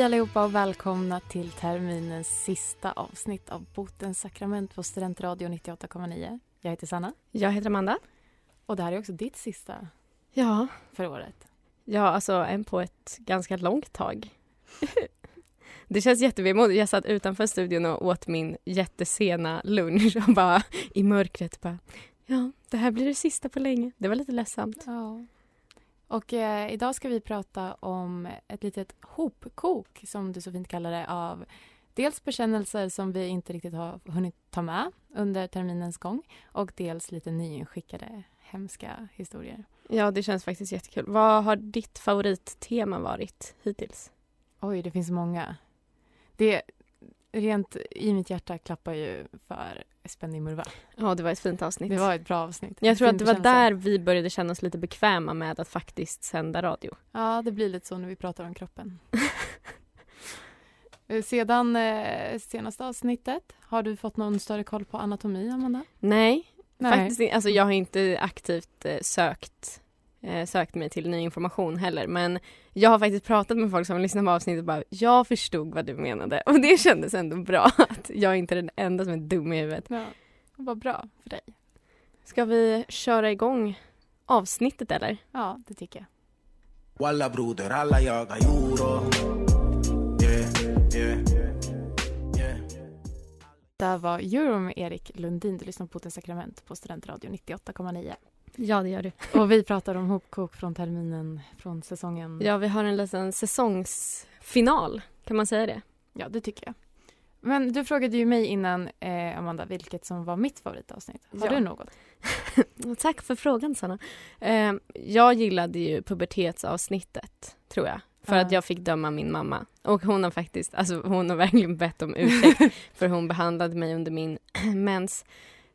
Hej allihopa och välkomna till terminens sista avsnitt av Botens sakrament på Studentradio 98,9. Jag heter Sanna Jag heter Amanda. och det här är också ditt sista Ja. för året. Ja, alltså en på ett ganska långt tag. Det känns jättevemodigt. Jag satt utanför studion och åt min jättesena lunch och bara i mörkret bara Ja, det här blir det sista på länge. Det var lite ledsamt. Ja. Och eh, idag ska vi prata om ett litet hopkok som du så fint kallar det av dels bekännelser som vi inte riktigt har hunnit ta med under terminens gång och dels lite nyinskickade hemska historier. Ja, det känns faktiskt jättekul. Vad har ditt favorittema varit hittills? Oj, det finns många. Det rent i mitt hjärta klappar ju för Spänning Murva. Ja, det var ett fint avsnitt. Det var ett bra avsnitt. Jag tror att det var där vi började känna oss lite bekväma med att faktiskt sända radio. Ja, det blir lite så när vi pratar om kroppen. Eh, Sedan eh, senaste avsnittet, har du fått någon större koll på anatomi, Amanda? Nej, Faktiskt inte. Alltså jag har inte aktivt eh, sökt, eh, sökt mig till ny information heller. Men jag har faktiskt pratat med folk som lyssnar på avsnittet och bara jag förstod vad du menade. Och det kändes ändå bra att jag inte är den enda som är dum i huvudet. Ja, vad bra för dig. Ska vi köra igång avsnittet eller? Ja, det tycker jag. Walla broder, alla jagar euro yeah, yeah, yeah. Där var Euro med Erik Lundin. Du lyssnar på Potens sakrament på Studentradio 98,9. Ja, det gör du. Och vi pratar om hopkok från terminen, från säsongen. Ja, vi har en liten säsongsfinal. Kan man säga det? Ja, det tycker jag. Men du frågade ju mig innan, eh, Amanda, vilket som var mitt favoritavsnitt. Har Ja. du något? Tack för frågan Sanna. Eh, jag gillade ju pubertetsavsnittet, tror jag. För Ja. att jag fick döma min mamma. Och hon har faktiskt, alltså hon har verkligen bett om ursäkt. för hon behandlade mig under min mens,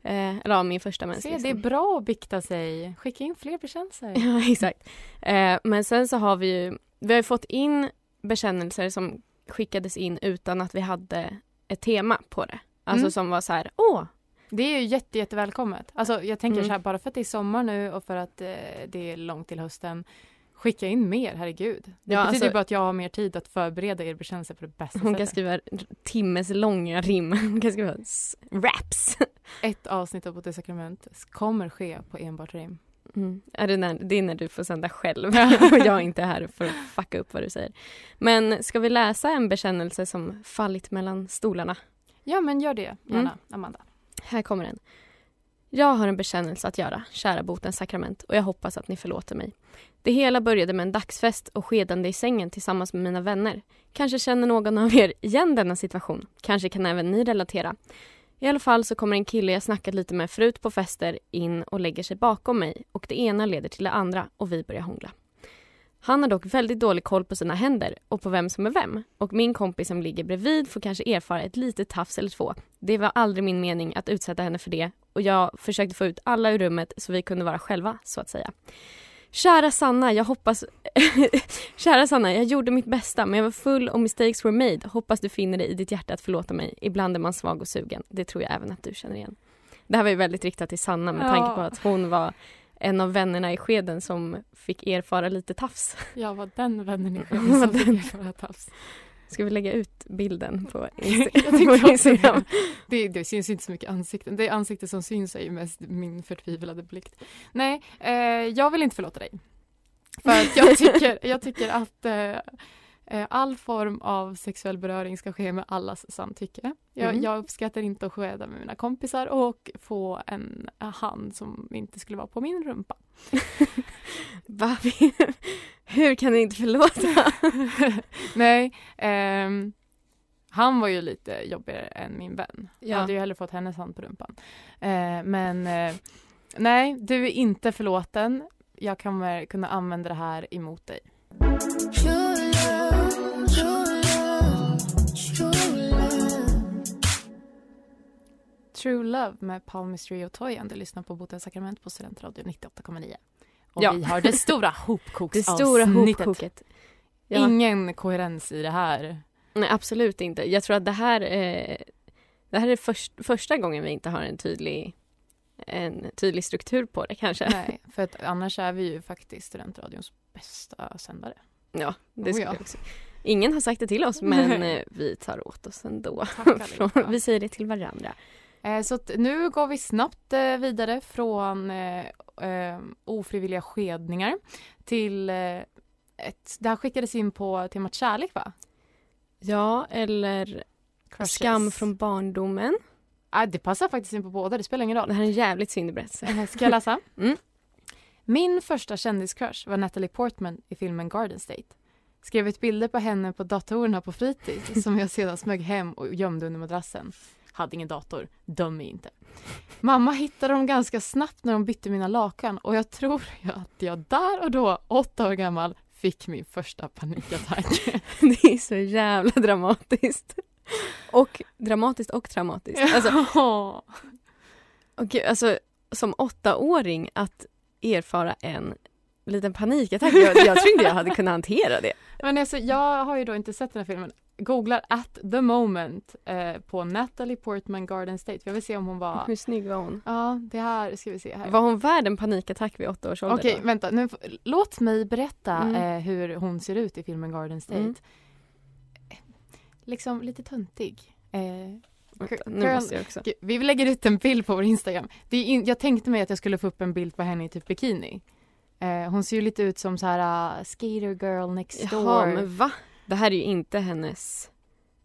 eh, eller ja, min första mens. Se, liksom. det är bra att bikta sig. Skicka in fler bekännelser. Ja, exakt. Eh, men sen så har vi ju, vi har fått in bekännelser som skickades in utan att vi hade ett tema på det. Alltså Mm. som var så här, åh, Det är ju jätte, jättevälkommet. Alltså, jag tänker Mm. så här, bara för att det är sommar nu och för att eh, det är långt till hösten. Skicka in mer, herregud. Det Ja, betyder alltså- bara att jag har mer tid att förbereda er bekännelser på det bästa hon kan sättet. skriva timmes långa rim. Hon kan skriva raps. Ett avsnitt av På det sakrament kommer ske på enbart rim. Mm. Är det, när, det är när du får sända själv och jag inte är här för att fucka upp vad du säger. Men ska vi läsa en bekännelse som fallit mellan stolarna? Ja, men gör det gärna, Mm. Amanda. Här kommer den. Jag har en bekännelse att göra, kära botens sakrament, och jag hoppas att ni förlåter mig. Det hela började med en dagsfest och skedande i sängen tillsammans med mina vänner. Kanske känner någon av er igen denna situation. Kanske kan även ni relatera. I alla fall så kommer en kille jag snackat lite med förut på fester in och lägger sig bakom mig och det ena leder till det andra och vi börjar hångla. Han har dock väldigt dålig koll på sina händer och på vem som är vem och min kompis som ligger bredvid får kanske erfara ett litet tafs eller två. Det var aldrig min mening att utsätta henne för det och jag försökte få ut alla ur rummet så vi kunde vara själva, så att säga. Kära Sanna, jag hoppas... Kära Sanna, jag gjorde mitt bästa men jag var full och mistakes were made. Hoppas du finner det i ditt hjärta att förlåta mig. Ibland är man svag och sugen. Det tror jag även att du känner igen. Det här var ju väldigt riktat till Sanna med Ja. tanke på att hon var en av vännerna i skeden som fick erfara lite tafs. Jag var den vännen i skeden som fick erfara tafs. Ska vi lägga ut bilden på, tycker på Instagram? det. det. Syns inte så mycket ansikten. Det ansikte som syns är ju mest min förtvivlade blick. Nej, eh, jag vill inte förlåta dig. För att jag tycker, jag tycker att eh, all form av sexuell beröring ska ske med allas samtycke. Jag, Mm. jag uppskattar inte att skeda med mina kompisar och få en hand som inte skulle vara på min rumpa. Hur kan ni inte förlåta? Nej, ehm, han var ju lite jobbigare än min vän. Jag Ja. hade ju hellre fått hennes hand på rumpan. Eh, men eh, nej, du är inte förlåten. Jag kommer kunna använda det här emot dig. True Love med Paul Mystery och Toyan. Du lyssnar på Botens sakrament på Studentradio 98,9. Och Ja. vi har det stora Det hopkoksavsnittet. stora hopkoket. Ja. Ingen koherens i det här. Nej, absolut inte. Jag tror att det här, eh, det här är först, första gången vi inte har en tydlig, en tydlig struktur på det kanske. Nej, för att annars är vi ju faktiskt Studentradions bästa sändare. Ja, det Oh, skulle ja. jag också. Ingen har sagt det till oss men eh, vi tar åt oss ändå. Tack vi säger det till varandra. Eh, Så nu går vi snabbt eh, vidare från eh, ofrivilliga skedningar till ett, det här skickades in på temat kärlek va? Ja, eller Crushes. skam från barndomen. Ah, det passar faktiskt in på båda, det spelar ingen roll. Det här är en jävligt synlig berättelse. Ska jag läsa? Mm. Min första kändiscrush var Natalie Portman i filmen Garden State. Skrev ut bilder på henne på datorerna på fritids som jag sedan smög hem och gömde under madrassen. Hade ingen dator, döm mig inte. Mamma hittade dem ganska snabbt när de bytte mina lakan och jag tror att jag där och då, åtta år gammal, fick min första panikattack. Det är så jävla dramatiskt. Och dramatiskt och traumatiskt. Alltså, och gud, alltså som åttaåring att erfara en liten panikattack. Jag, jag tror inte jag hade kunnat hantera det. Men alltså, jag har ju då inte sett den här filmen. Googlar at the moment eh, på Natalie Portman Garden State. Jag vill se om hon var... Hur snygg var hon? Ja, det här ska vi se här. Var hon värd en panikattack vid åtta års ålder? Okej, då? vänta. Nu, låt mig berätta Mm. eh, hur hon ser ut i filmen Garden State. Mm. Liksom lite töntig. Eh, Vänta, nu måste jag också. vi lägger ut en bild på vår Instagram. In, jag tänkte mig att jag skulle få upp en bild på henne i typ bikini. Eh, hon ser ju lite ut som så här uh, skater girl next door. Jaha, men va? Det här är ju inte hennes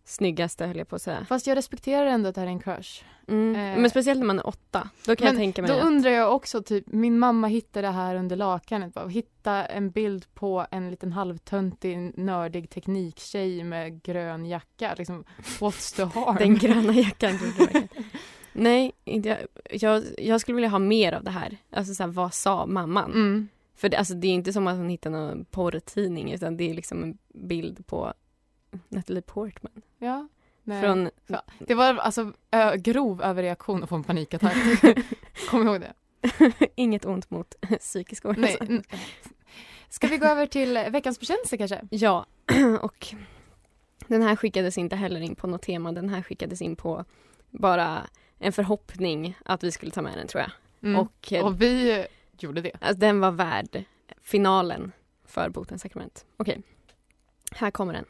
snyggaste höll jag på att säga. Fast jag respekterar ändå att det här är en crush. Mm. Eh, Men speciellt när man är åtta. Då kan Men jag tänka mig Då att... undrar jag också, typ, min mamma hittade det här under lakanet. Bara, hitta en bild på en liten halvtöntig, nördig tekniktjej med grön jacka. Liksom, what's the harm? Den gröna jackan. Nej, jag, jag, jag skulle vilja ha mer av det här. Alltså så här, vad sa mamman? Mm. För det, alltså, det är inte som att hon hittar någon porrtidning utan det är liksom en bild på Natalie Portman. Ja. Nej. Från... Ja, Det var alltså ö, grov överreaktion att få en panikattack. Kom ihåg det. Inget ont mot psykisk ohälsa. Ska vi gå över till veckans bekännelse kanske? Ja, och den här skickades inte heller in på något tema. Den här skickades in på bara en förhoppning att vi skulle ta med den tror jag. Mm. Och, eh, Och vi gjorde det. alltså, den var värd finalen för Botens sakrament. Okej, här kommer den.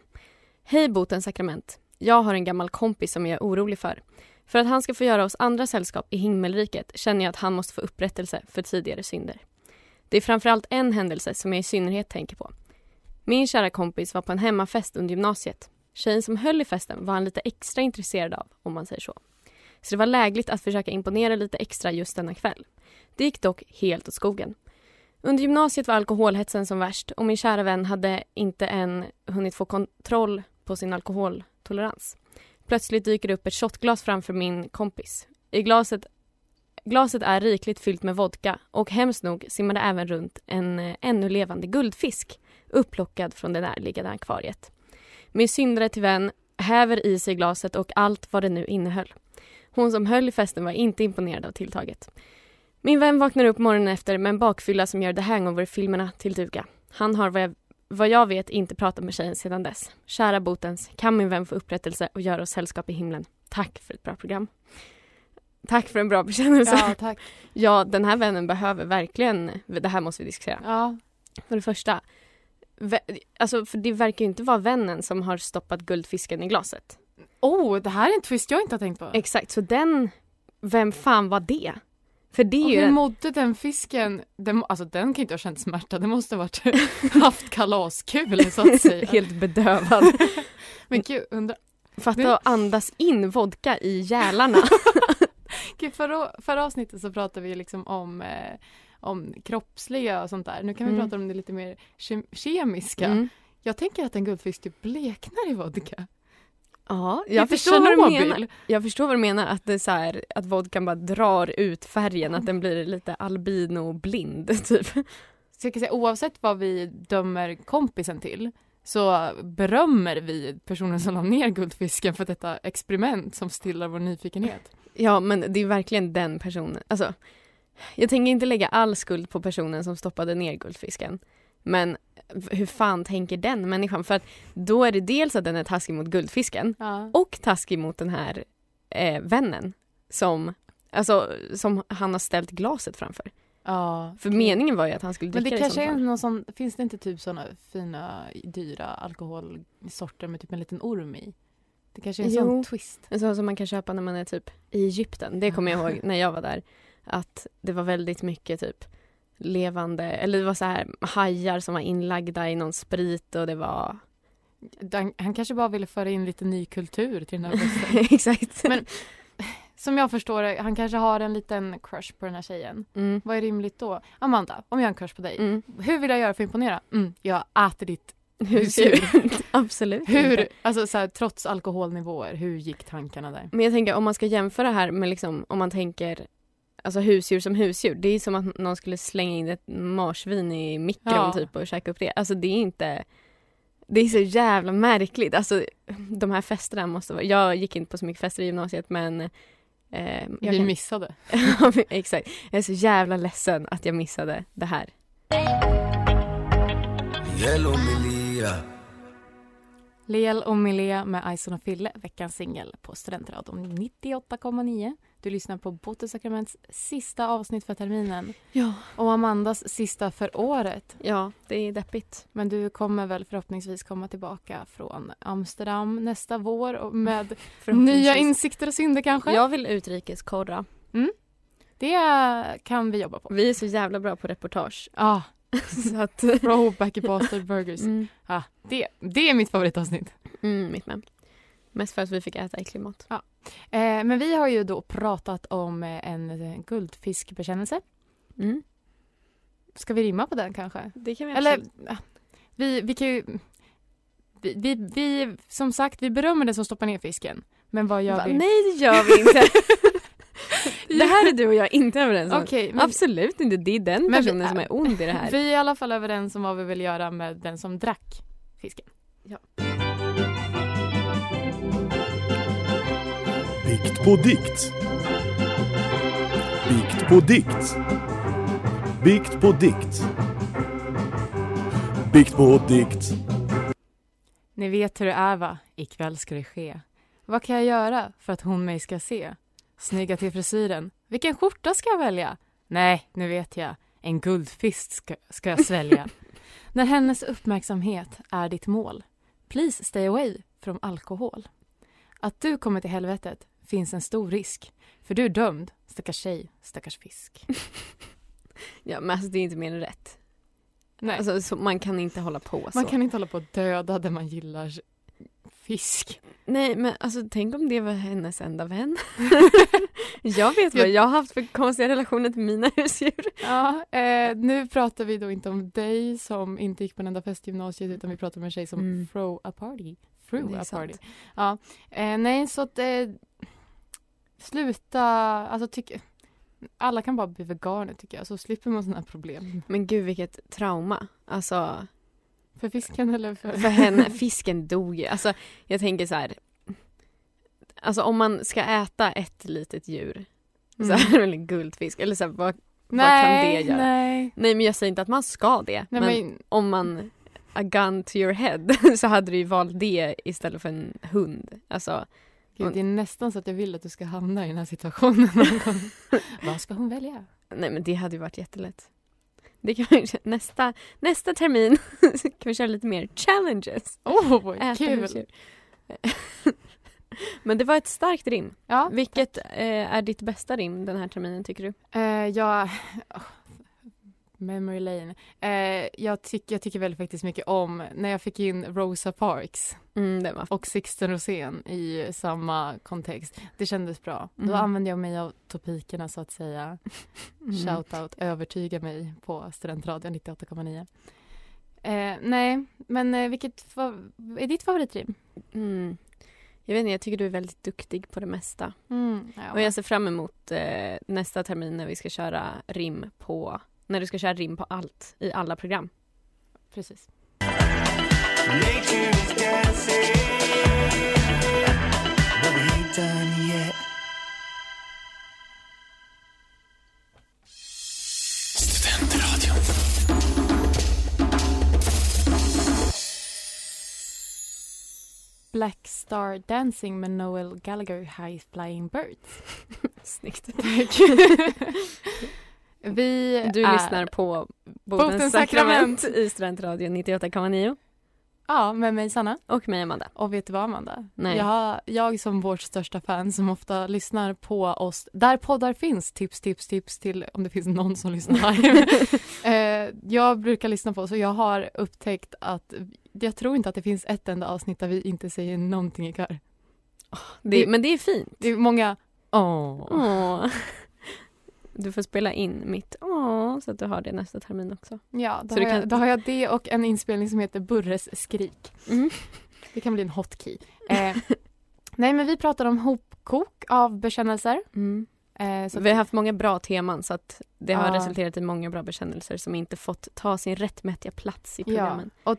Hej Botens sakrament. Jag har en gammal kompis som jag är orolig för. För att han ska få göra oss andra sällskap i himmelriket känner jag att han måste få upprättelse för tidigare synder. Det är framförallt en händelse som jag i synnerhet tänker på. Min kära kompis var på en hemmafest under gymnasiet. Tjejen som höll i festen var han lite extra intresserad av, om man säger så. Så det var lägligt att försöka imponera lite extra just denna kväll. Det gick dock helt åt skogen. Under gymnasiet var alkoholhetsen som värst och min kära vän hade inte än hunnit få kontroll på sin alkoholtolerans. Plötsligt dyker det upp ett shotglas framför min kompis. I glaset, glaset är rikligt fyllt med vodka och hemskt nog simmar det även runt en eh, ännu levande guldfisk upplockad från det närliggande akvariet. Min syndare till vän häver i sig glaset och allt vad det nu innehöll. Hon som höll i festen var inte imponerad av tilltaget. Min vän vaknar upp morgonen efter med en bakfylla som gör The Hangover-filmerna till duga. Han har vad jag, vad jag vet inte pratat med tjejen sedan dess. Kära Botens, kan min vän få upprättelse och göra oss sällskap i himlen. Tack för ett bra program. Tack för en bra bekännelse. Ja. Ja, tack. den här vännen behöver verkligen, det här måste vi diskutera. Ja. För det första, alltså för det verkar ju inte vara vännen som har stoppat guldfisken i glaset. Oh, det här är en twist jag inte har tänkt på. Exakt, så den, vem fan var det? För det är Och ju hur mådde den fisken? Den, alltså den kan inte ha känt smärta, det måste ha varit haft kalaskul så att säga. helt bedövad. Men gud, undra, Fatta att andas in vodka i gälarna. gud förra, förra avsnittet så pratade vi liksom om, eh, om kroppsliga och sånt där. Nu kan vi Mm. prata om det lite mer kem- kemiska. Mm. Jag tänker att en guldfisk typ bleknar i vodka. Ja, jag, förstår, vad du menar. Jag förstår vad du menar, att, det så här, att vodkan bara drar ut färgen, att mm. den blir lite albino-blind typ. Så jag kan säga, oavsett vad vi dömer kompisen till så berömmer vi personen som la ner guldfisken för detta experiment som stillar vår nyfikenhet. Ja, men det är verkligen den personen. Alltså, jag tänker inte lägga all skuld på personen som stoppade ner guldfisken. Men hur fan tänker den människan? För att då är det dels att den är taskig mot guldfisken ja. och taskig mot den här eh, vännen som, alltså, som han har ställt glaset framför. Ja. För meningen var ju att han skulle dricka det. Men det, kanske är någon sån, finns det inte typ såna fina dyra alkoholsorter med typ en liten orm i? Det kanske är en jo. sån twist. En sån som man kan köpa när man är typ i Egypten. Det kommer jag ihåg när jag var där. Att det var väldigt mycket typ levande, eller det var så här hajar som var inlagda i någon sprit och det var han, han kanske bara ville föra in lite ny kultur till den här festen. Exakt. Men som jag förstår det, han kanske har en liten crush på den här tjejen. Mm. Vad är rimligt då? Amanda, om jag har en crush på dig, mm. hur vill jag göra för att imponera? Mm, jag äter ditt husdjur. Absolut hur, alltså, så här, Trots alkoholnivåer, hur gick tankarna där? Men jag tänker om man ska jämföra här med liksom, om man tänker alltså husdjur som husdjur. Det är som att någon skulle slänga in ett marsvin i mikron ja. typ och käka upp det. Alltså det är inte det är så jävla märkligt. Alltså de här festerna måste vara... Jag gick inte på så mycket fester i gymnasiet men... Eh, jag Vi kan... missade. Exakt. Jag är så jävla ledsen att jag missade det här. Leel och Milea med Ison och Fille, veckans singel på Studentradion 98,9. Du lyssnar på Botesakraments sista avsnitt för terminen. Ja. Och Amandas sista för året. Ja, det är deppigt. Men du kommer väl förhoppningsvis komma tillbaka från Amsterdam nästa vår med nya insikter och synder kanske? Jag vill utrikeskorra. Mm. Det kan vi jobba på. Vi är så jävla bra på reportage. Ja. så att... Row, Backy Bastard Burgers. Mm. Ah, det, det är mitt favoritavsnitt. Mm, mitt med. Mest för att vi fick äta äcklig mat. Ja. Eh, men vi har ju då pratat om eh, en guldfiskbekännelse. Mm. Ska vi rimma på den kanske? Det kan vi Eller, absolut. vi, vi kan ju... Vi, vi, vi, som sagt, vi berömmer den som stoppar ner fisken. Men vad gör Va, vi? Nej, det gör vi inte. det här är du och jag inte överens om. Okay, men, absolut inte. Det är den personen vi, som är ond i det här. Vi är i alla fall överens om vad vi vill göra med den som drack fisken. Ja. Bikt på dikt. Bikt på dikt. Bikt på dikt. Bikt på dikt. Ni vet hur det är va? Ikväll ska det ske. Vad kan jag göra för att hon mig ska se? Snygga till frisyren. Vilken skjorta ska jag välja? Nej, nu vet jag. En guldfist ska, ska jag svälja. När hennes uppmärksamhet är ditt mål. Please stay away från alkohol. Att du kommer till helvetet finns en stor risk. För du är dömd, stackars tjej, stackars fisk. ja, men alltså det är inte mer än rätt. Nej. Alltså, man kan inte hålla på så. Man kan inte hålla på att döda det man gillar fisk. Nej, men alltså tänk om det var hennes enda vän. jag vet vad jag har haft för konstiga relationer till mina husdjur. Ja, eh, nu pratar vi då inte om dig som inte gick på en enda fest gymnasiet utan vi pratar om en tjej som mm. throw a party. Through a party. Ja, eh, nej, så att eh, Sluta, alltså tycker alla kan bara bli veganer tycker jag, så slipper man sådana här problem. Men gud vilket trauma. Alltså. För fisken eller för? För henne, fisken dog ju. Alltså jag tänker så här. Alltså om man ska äta ett litet djur, mm. så här, eller guldfisk, eller så här, vad, nej, vad kan det göra? Nej. nej men jag säger inte att man ska det. Nej, men, men om man a gun to your head så hade du ju valt det istället för en hund. Alltså Gud, det är nästan så att jag vill att du ska hamna i den här situationen. Vad ska hon välja? Nej, men det hade ju varit jättelätt. Det kan vi, nästa, nästa termin kan vi köra lite mer challenges. Åh, oh, kul! men det var ett starkt rim. Ja, Vilket eh, är ditt bästa rim den här terminen, tycker du? Eh, ja, Memory Lane. Eh, jag, tyck, jag tycker väldigt faktiskt mycket om när jag fick in Rosa Parks mm, och Sixten Rosén i samma kontext. Det kändes bra. Mm. Då använde jag mig av topikerna så att säga. Mm. Shoutout, övertyga mig på Studentradion 98,9. Eh, nej, men eh, vilket är ditt favoritrim? Mm. Jag vet inte, jag tycker du är väldigt duktig på det mesta. Mm, ja. och jag ser fram emot eh, nästa termin när vi ska köra rim på när du ska köra rim på allt, i alla program. Precis. Black Star Dancing med Noel Gallagher High Flying Birds. Snyggt. Tack. Vi Du är, lyssnar på Botens, sakrament. sakrament. i Studentradion 98,9 Ja, med mig Sanna. och mig Amanda. Och vet du vad Amanda? Nej. Jag, jag som vårt största fan som ofta lyssnar på oss där poddar finns, tips, tips, tips till om det finns någon som lyssnar eh, jag brukar lyssna på oss och jag har upptäckt att jag tror inte att det finns ett enda avsnitt där vi inte säger någonting i kör. Det, men det är fint. Det är många åh. Åh. Du får spela in mitt åh så att du har det nästa termin också. Ja, då har, kan- jag, då har jag det och en inspelning som heter Burres skrik. Mm. Det kan bli en hotkey. Eh, nej, men vi pratar om hopkok av bekännelser. Mm. Eh, så Vi har haft många bra teman så att det har Ja. resulterat i många bra bekännelser som inte fått ta sin rättmätiga plats i programmen. Ja, och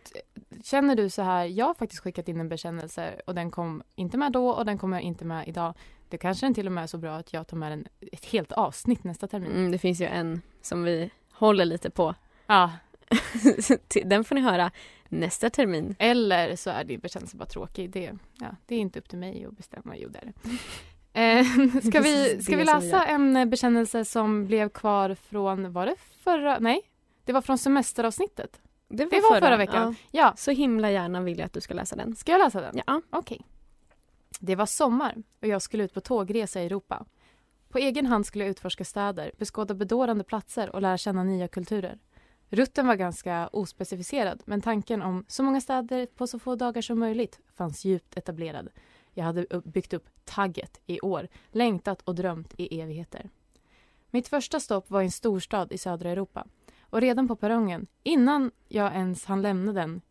känner du så här, jag har faktiskt skickat in en bekännelse och den kom inte med då och den kommer inte med idag. Det kanske den till och med är så bra att jag tar med den ett helt avsnitt nästa termin. Mm, det finns ju en som vi håller lite på. Ja, Den får ni höra nästa termin. eller så är din bekännelse bara tråkig. Det, ja, det är inte upp till mig att bestämma. Jo, det är det. Eh, ska vi, ska vi läsa en bekännelse som blev kvar från, var det förra, nej? Det var från semesteravsnittet. Det var, Det var förra veckan. Ja. Ja, Så himla gärna vill jag att du ska läsa den. ska jag läsa den? Ja. Okej. Det var sommar och jag skulle ut på tågresa i Europa. På egen hand skulle jag utforska städer, beskåda bedårande platser och lära känna nya kulturer. Rutten var ganska ospecificerad men tanken om så många städer på så få dagar som möjligt fanns djupt etablerad. Jag hade byggt upp tagget i år, längtat och drömt i evigheter. Mitt första stopp var i en storstad i södra Europa. Och redan på perrongen, innan jag ens hann lämna den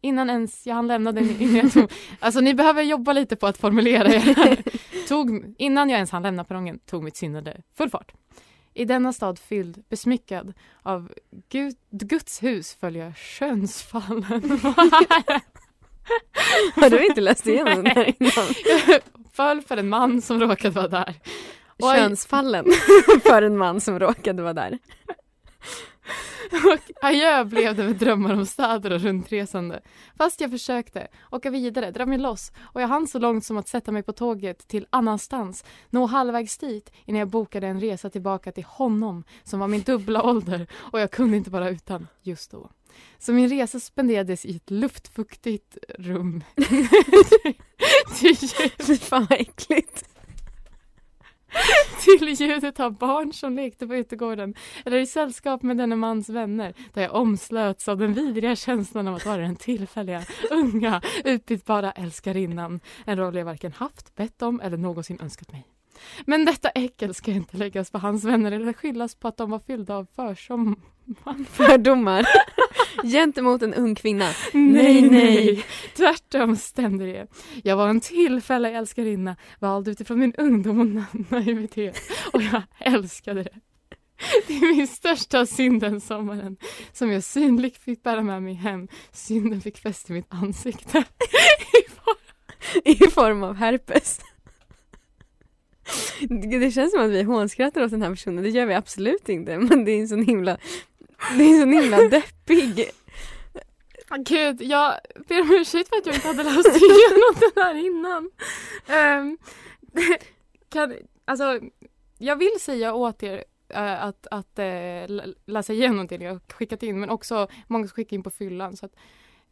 Innan ens jag hann lämna den innan jag tog, Alltså ni behöver jobba lite på att formulera er tog, Innan jag ens hann lämna perrongen tog mitt sinnade full fart. I denna stad fylld, besmyckad av Gud, Guds hus följer Skönsfallen. Har du inte läst igenom den här innan? Föll för en man som råkade vara där. Könsfallen för en man som råkade vara där. Och adjö blev det med drömmar om städer och runtresande. Fast jag försökte åka vidare, dra mig loss och jag hann så långt som att sätta mig på tåget till annanstans, nå halvvägs dit innan jag bokade en resa tillbaka till honom som var min dubbla ålder och jag kunde inte vara utan just då. Så min resa spenderades i ett luftfuktigt rum. Fy fan vad äckligt. till ljudet av barn som lekte på utegården eller i sällskap med denne mans vänner där jag omslöts av den vidriga känslan av att vara den tillfälliga, unga, utbytbara älskarinnan. En roll jag varken haft, bett om eller någonsin önskat mig. Men detta äckel ska inte läggas på hans vänner eller skyllas på att de var fyllda av försommar. Fördomar gentemot en ung kvinna. Nej, nej. Tvärtom stämde det. Jag var en tillfällig älskarinna, vald utifrån min ungdom och na- naivitet. Och jag älskade det. Det är min största synd den sommaren som jag synligt fick bära med mig hem. Synden fick fäste i mitt ansikte. I form av herpes. Det känns som att vi hånskrattar åt den här personen. Det gör vi absolut inte. Men det är en sån himla, det är en sån himla deppig. Gud, jag ber om ursäkt för att jag inte hade läst igenom den här innan. Ehm, kan, alltså, jag vill säga åt er eh, att, att lä- läsa igenom det jag skickat in men också många som skickar in på fyllan så att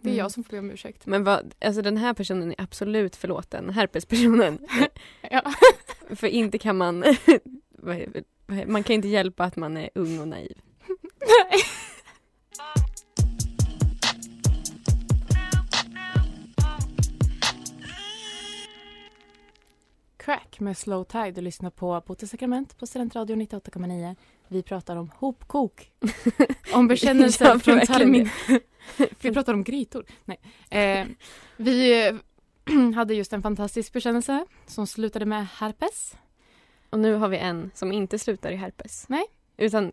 det är Mm. jag som får be om ursäkt. Men vad, alltså den här personen är absolut förlåten. Herpespersonen. Ja. För inte kan man, vad är- vad är- man kan inte hjälpa att man är ung och naiv. Nej. Crack med Slow Tide och lyssnar på Botens sakrament på Studentradion 98,9. Vi pratar om hopkok. Om bekännelser från termin. vi pratar om grytor. Nej. Eh, vi hade just en fantastisk bekännelse som slutade med herpes. Och nu har vi en som inte slutar i herpes. Nej. Utan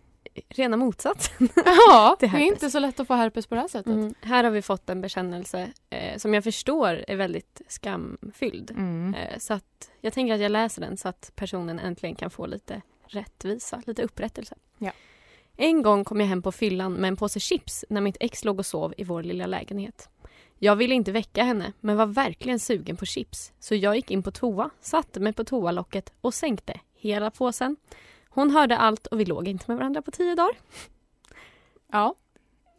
rena motsatsen. Ja, det är inte så lätt att få herpes på det här sättet. Mm. Här har vi fått en bekännelse eh, som jag förstår är väldigt skamfylld. Mm. Eh, så att jag tänker att jag läser den så att personen äntligen kan få lite rättvisa, lite upprättelse. Ja. En gång kom jag hem på fyllan med en påse chips när mitt ex låg och sov i vår lilla lägenhet. Jag ville inte väcka henne men var verkligen sugen på chips. Så jag gick in på toa, satte mig på toalocket och sänkte hela påsen. Hon hörde allt och vi låg inte med varandra på tio dagar. Ja.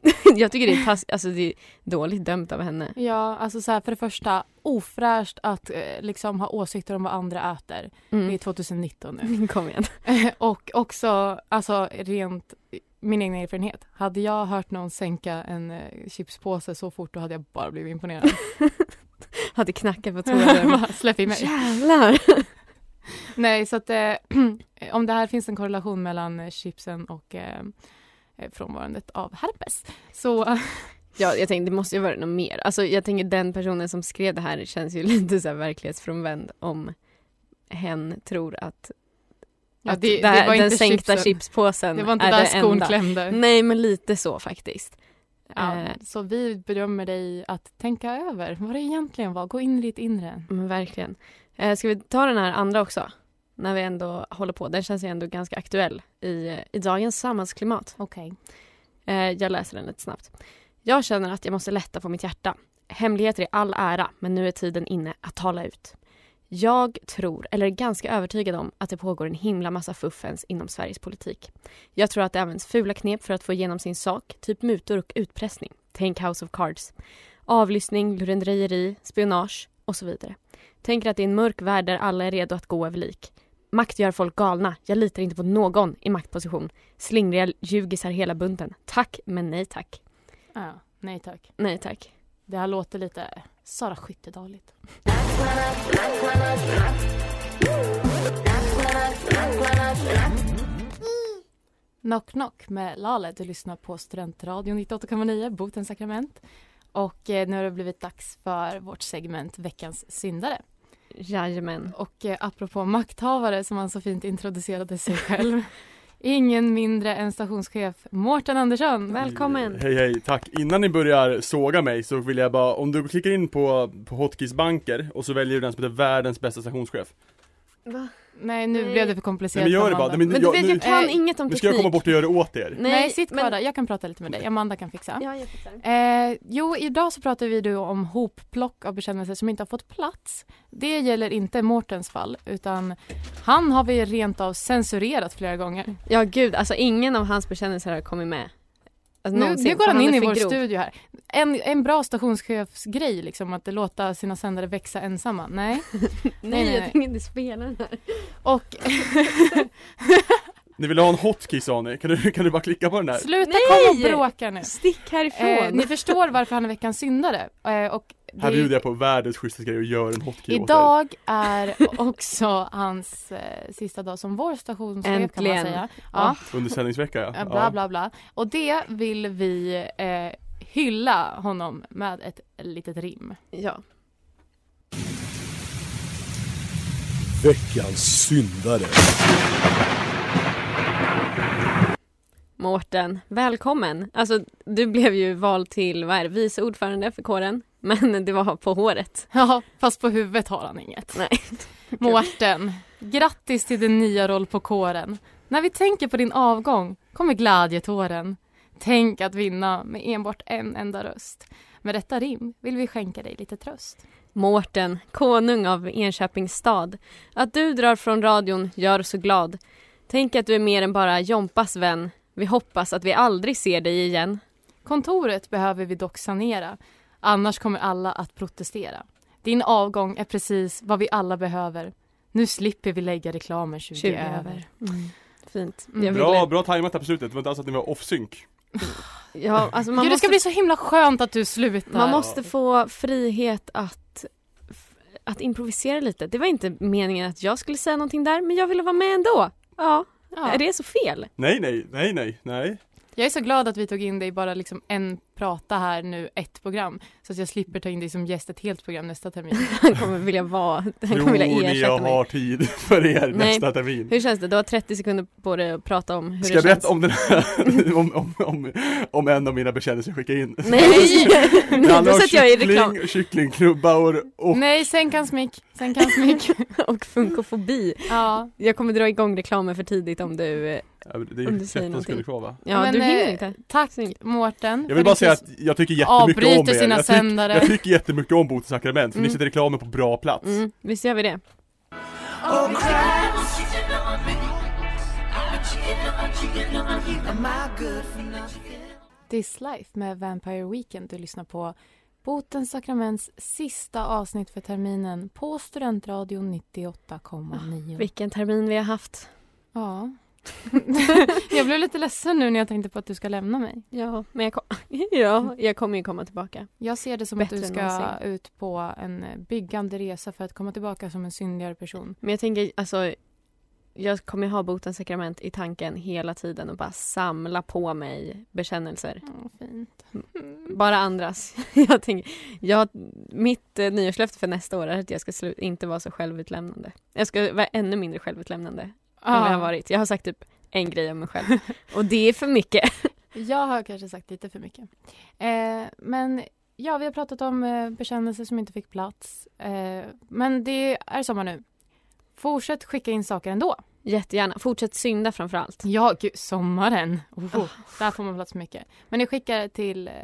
jag tycker det är, tass- alltså det är dåligt dömt av henne. Ja, alltså så här, för det första ofräscht att eh, liksom ha åsikter om vad andra äter. Det är Mm. 2019 nu. Kom igen. och också, alltså rent min egen erfarenhet. Hade jag hört någon sänka en eh, chipspåse så fort då hade jag bara blivit imponerad. Hade knackat på. Bara, Släpp in mig. Jävlar! Nej, så att eh, om det här finns en korrelation mellan eh, chipsen och frånvarandet av herpes så Ja, jag tänkte det måste ju vara något mer. Alltså jag tänker den personen som skrev det här känns ju lite så här verklighetsfrånvänd om hen tror att, Ja, att det- det, det var den inte sänkta chipsen. chipspåsen det var inte är där det skon enda. klämde. Nej men lite så faktiskt. Ja, Eh, så vi bedömer dig att tänka över vad det egentligen var. Gå in i ditt inre. men verkligen. Eh, ska vi ta den här andra också? När vi ändå håller på. Den känns ju ändå ganska aktuell i, i dagens samhällsklimat. Okej. Eh, jag läser den lite snabbt. Jag känner att jag måste lätta på mitt hjärta. Hemligheter är all ära, men nu är tiden inne att tala ut. Jag tror, eller är ganska övertygad om, att det pågår en himla massa fuffens inom Sveriges politik. Jag tror att det används fula knep för att få igenom sin sak, typ mutor och utpressning. Tänk House of Cards. Avlyssning, lurendrejeri, spionage och så vidare. Tänker att det är en mörk värld där alla är redo att gå över lik. Makt gör folk galna. Jag litar inte på någon i maktposition. Slingriga ljugisar hela bunten. Tack, men nej tack. Ja, nej tack. Nej tack. Det här låter lite Sara Skyttedaligt. Knock Knock med Lale. Du lyssnar på Studentradion 98,9, Botens sakrament. Och eh, nu har det blivit dags för vårt segment Veckans syndare. Jajamän. Och eh, apropå makthavare som han så fint introducerade sig själv. Ingen mindre än stationschef Mårten Andersson. Välkommen. Hej hej, tack. Innan ni börjar såga mig så vill jag bara, om du klickar in på, på Hotkeys banker och så väljer du den som heter världens bästa stationschef. Va? Nej, nu Nej. blev det för Nej komplicerat. men gör det bara, Nej, men, Men du jag, vet, nu, jag kan Eh, inget om nu teknik. ska jag komma bort och göra det åt er. Nej, sitt men- kvar där. Jag kan prata lite med dig. Amanda kan fixa. Ja, jag fixar. Eh, jo, idag så pratar vi då om hopplock av bekännelser som inte har fått plats. Det gäller inte Mårtens fall, utan han har vi rent av censurerat flera gånger. Ja, gud. Alltså ingen av hans bekännelser har kommit med. Alltså, Nu, nu går han in i vår grov. studio här. En, en bra stationschefsgrej, liksom, att låta sina sändare växa ensamma. Nej. Nej, nej, jag tänker inte spela den här. Och Ni vill ha en hotkey sa ni, kan du, kan du bara klicka på den där? sluta Nej! komma och bråka nu. Stick härifrån. Eh, ni förstår varför han är veckans syndare. Eh, och Här är- bjuder jag på världens schysstaste grej och gör en hotkey åt er. Idag är också hans eh, sista dag som vår stationschef kan man säga. Ja, Under sändningsvecka ja. ja. Bla bla bla. Och det vill vi eh, hylla honom med ett litet rim. Ja. Veckans syndare. Mårten, välkommen. Alltså, du blev ju vald till, vad är det, vice ordförande för kåren. Men det var på håret. Ja, fast på huvudet har han inget. Nej. Mårten, grattis till din nya roll på kåren. När vi tänker på din avgång kommer glädjetåren. Tänk att vinna med enbart en enda röst. Med detta rim vill vi skänka dig lite tröst. Mårten, konung av Enköpings stad. Att du drar från radion gör så glad. Tänk att du är mer än bara Jompas vän. Vi hoppas att vi aldrig ser dig igen. Kontoret behöver vi dock sanera. Annars kommer alla att protestera. Din avgång är precis vad vi alla behöver. Nu slipper vi lägga reklamer 20, 20 över. över. Fint. Mm. Bra, bra tajmat här på slutet, det var inte alls att ni var off-sync. Ja, alltså man Gud, det ska måste bli så himla skönt att du slutar. Man måste få frihet att, att improvisera lite. Det var inte meningen att jag skulle säga någonting där, men jag ville vara med ändå. Ja, Ja. är det så fel? Nej, nej, nej, nej, nej. Jag är så glad att vi tog in dig bara liksom en prata här nu, ett program. Så att jag slipper ta in dig som gäst ett helt program nästa termin. Han kommer vilja vara, han kommer vilja ersätta jag mig. har tid för er Nej. nästa termin? Hur känns det? Du har 30 sekunder på dig att prata om hur Ska det jag berätta om den här, om, om, om, om en av mina bekännelser jag skickade in? Nej! Det handlar om sätter jag i reklam. kyckling, kycklingklubbar och Nej, sänk hans mick. Sänk hans mick. Och funkofobi. Ja. Jag kommer dra igång reklamen för tidigt om du... Ja, det är Om ju du säger 13 sekunder kvar va? Ja, Men, du hinner eh, inte. Tack. Mårten. Jag vill bara säga att jag tycker jättemycket om er. sina jag, tyck, sändare. jag tycker jättemycket om Botens sakrament, för Mm. ni sätter reklamen på bra plats. Mm, visst gör vi det. This Life med Vampire Weekend. Du lyssnar på Botens sakraments sista avsnitt för terminen på Studentradion 98,9. Vilken termin vi har haft. Ja. jag blev lite ledsen nu när jag tänkte på att du ska lämna mig. Ja, men jag, kom, ja, jag kommer ju komma tillbaka. Jag ser det som Bättre att du ska ut på en byggande resa för att komma tillbaka som en syndigare person. Men jag tänker, alltså jag kommer ha botens sakrament i tanken hela tiden och bara samla på mig bekännelser. Åh, fint. Bara andras. Jag tänker, jag, mitt eh, nyårslöfte för nästa år är att jag ska slu- inte vara så självutlämnande. Jag ska vara ännu mindre självutlämnande vad jag har varit. Jag har sagt typ en grej om mig själv och det är för mycket. Jag har kanske sagt lite för mycket. Eh, men ja, vi har pratat om eh, bekännelser som inte fick plats. Eh, men det är sommar nu. Fortsätt skicka in saker ändå. Jättegärna. Fortsätt synda framför allt. Ja, gud, sommaren. Oh, Där får man plats mycket. Men ni skickar till eh,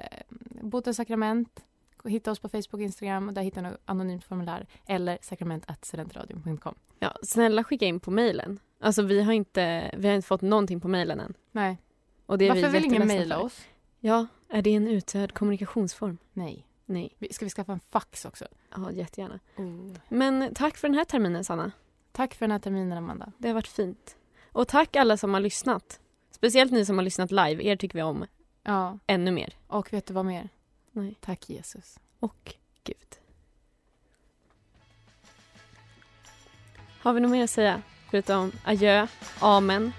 Botens sakrament. Hitta oss på Facebook och Instagram. och Där hittar ni anonymt formulär. Eller sakrament.studentradion.com. Ja, snälla skicka in på mejlen. Alltså vi har inte, vi har inte fått någonting på mejlen än. Nej. Och det är Varför vi vill ingen mejla oss? Ja, är det en utdöd kommunikationsform? Nej. Nej. Ska vi skaffa en fax också? Ja, jättegärna. Oh. Men tack för den här terminen Sanna. Tack för den här terminen, Amanda. Det har varit fint. Och tack alla som har lyssnat. Speciellt ni som har lyssnat live. Er tycker vi om Ja, ännu mer. och vet du vad mer? Nej. Tack Jesus. Och Gud. Har vi något mer att säga? Förutom adjö, amen.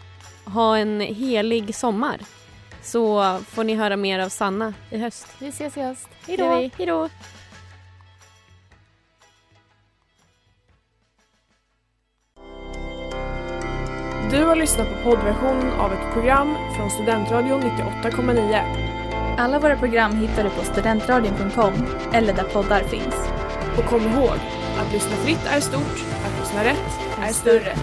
Ha en helig sommar. Så får ni höra mer av Sanna i höst. Vi ses i höst. Hej då! Hej då! Du har lyssnat på poddversionen av ett program från Studentradion 98,9. Alla våra program hittar du på studentradion.com eller där poddar finns. Och kom ihåg, att lyssna fritt är stort, att lyssna rätt är större.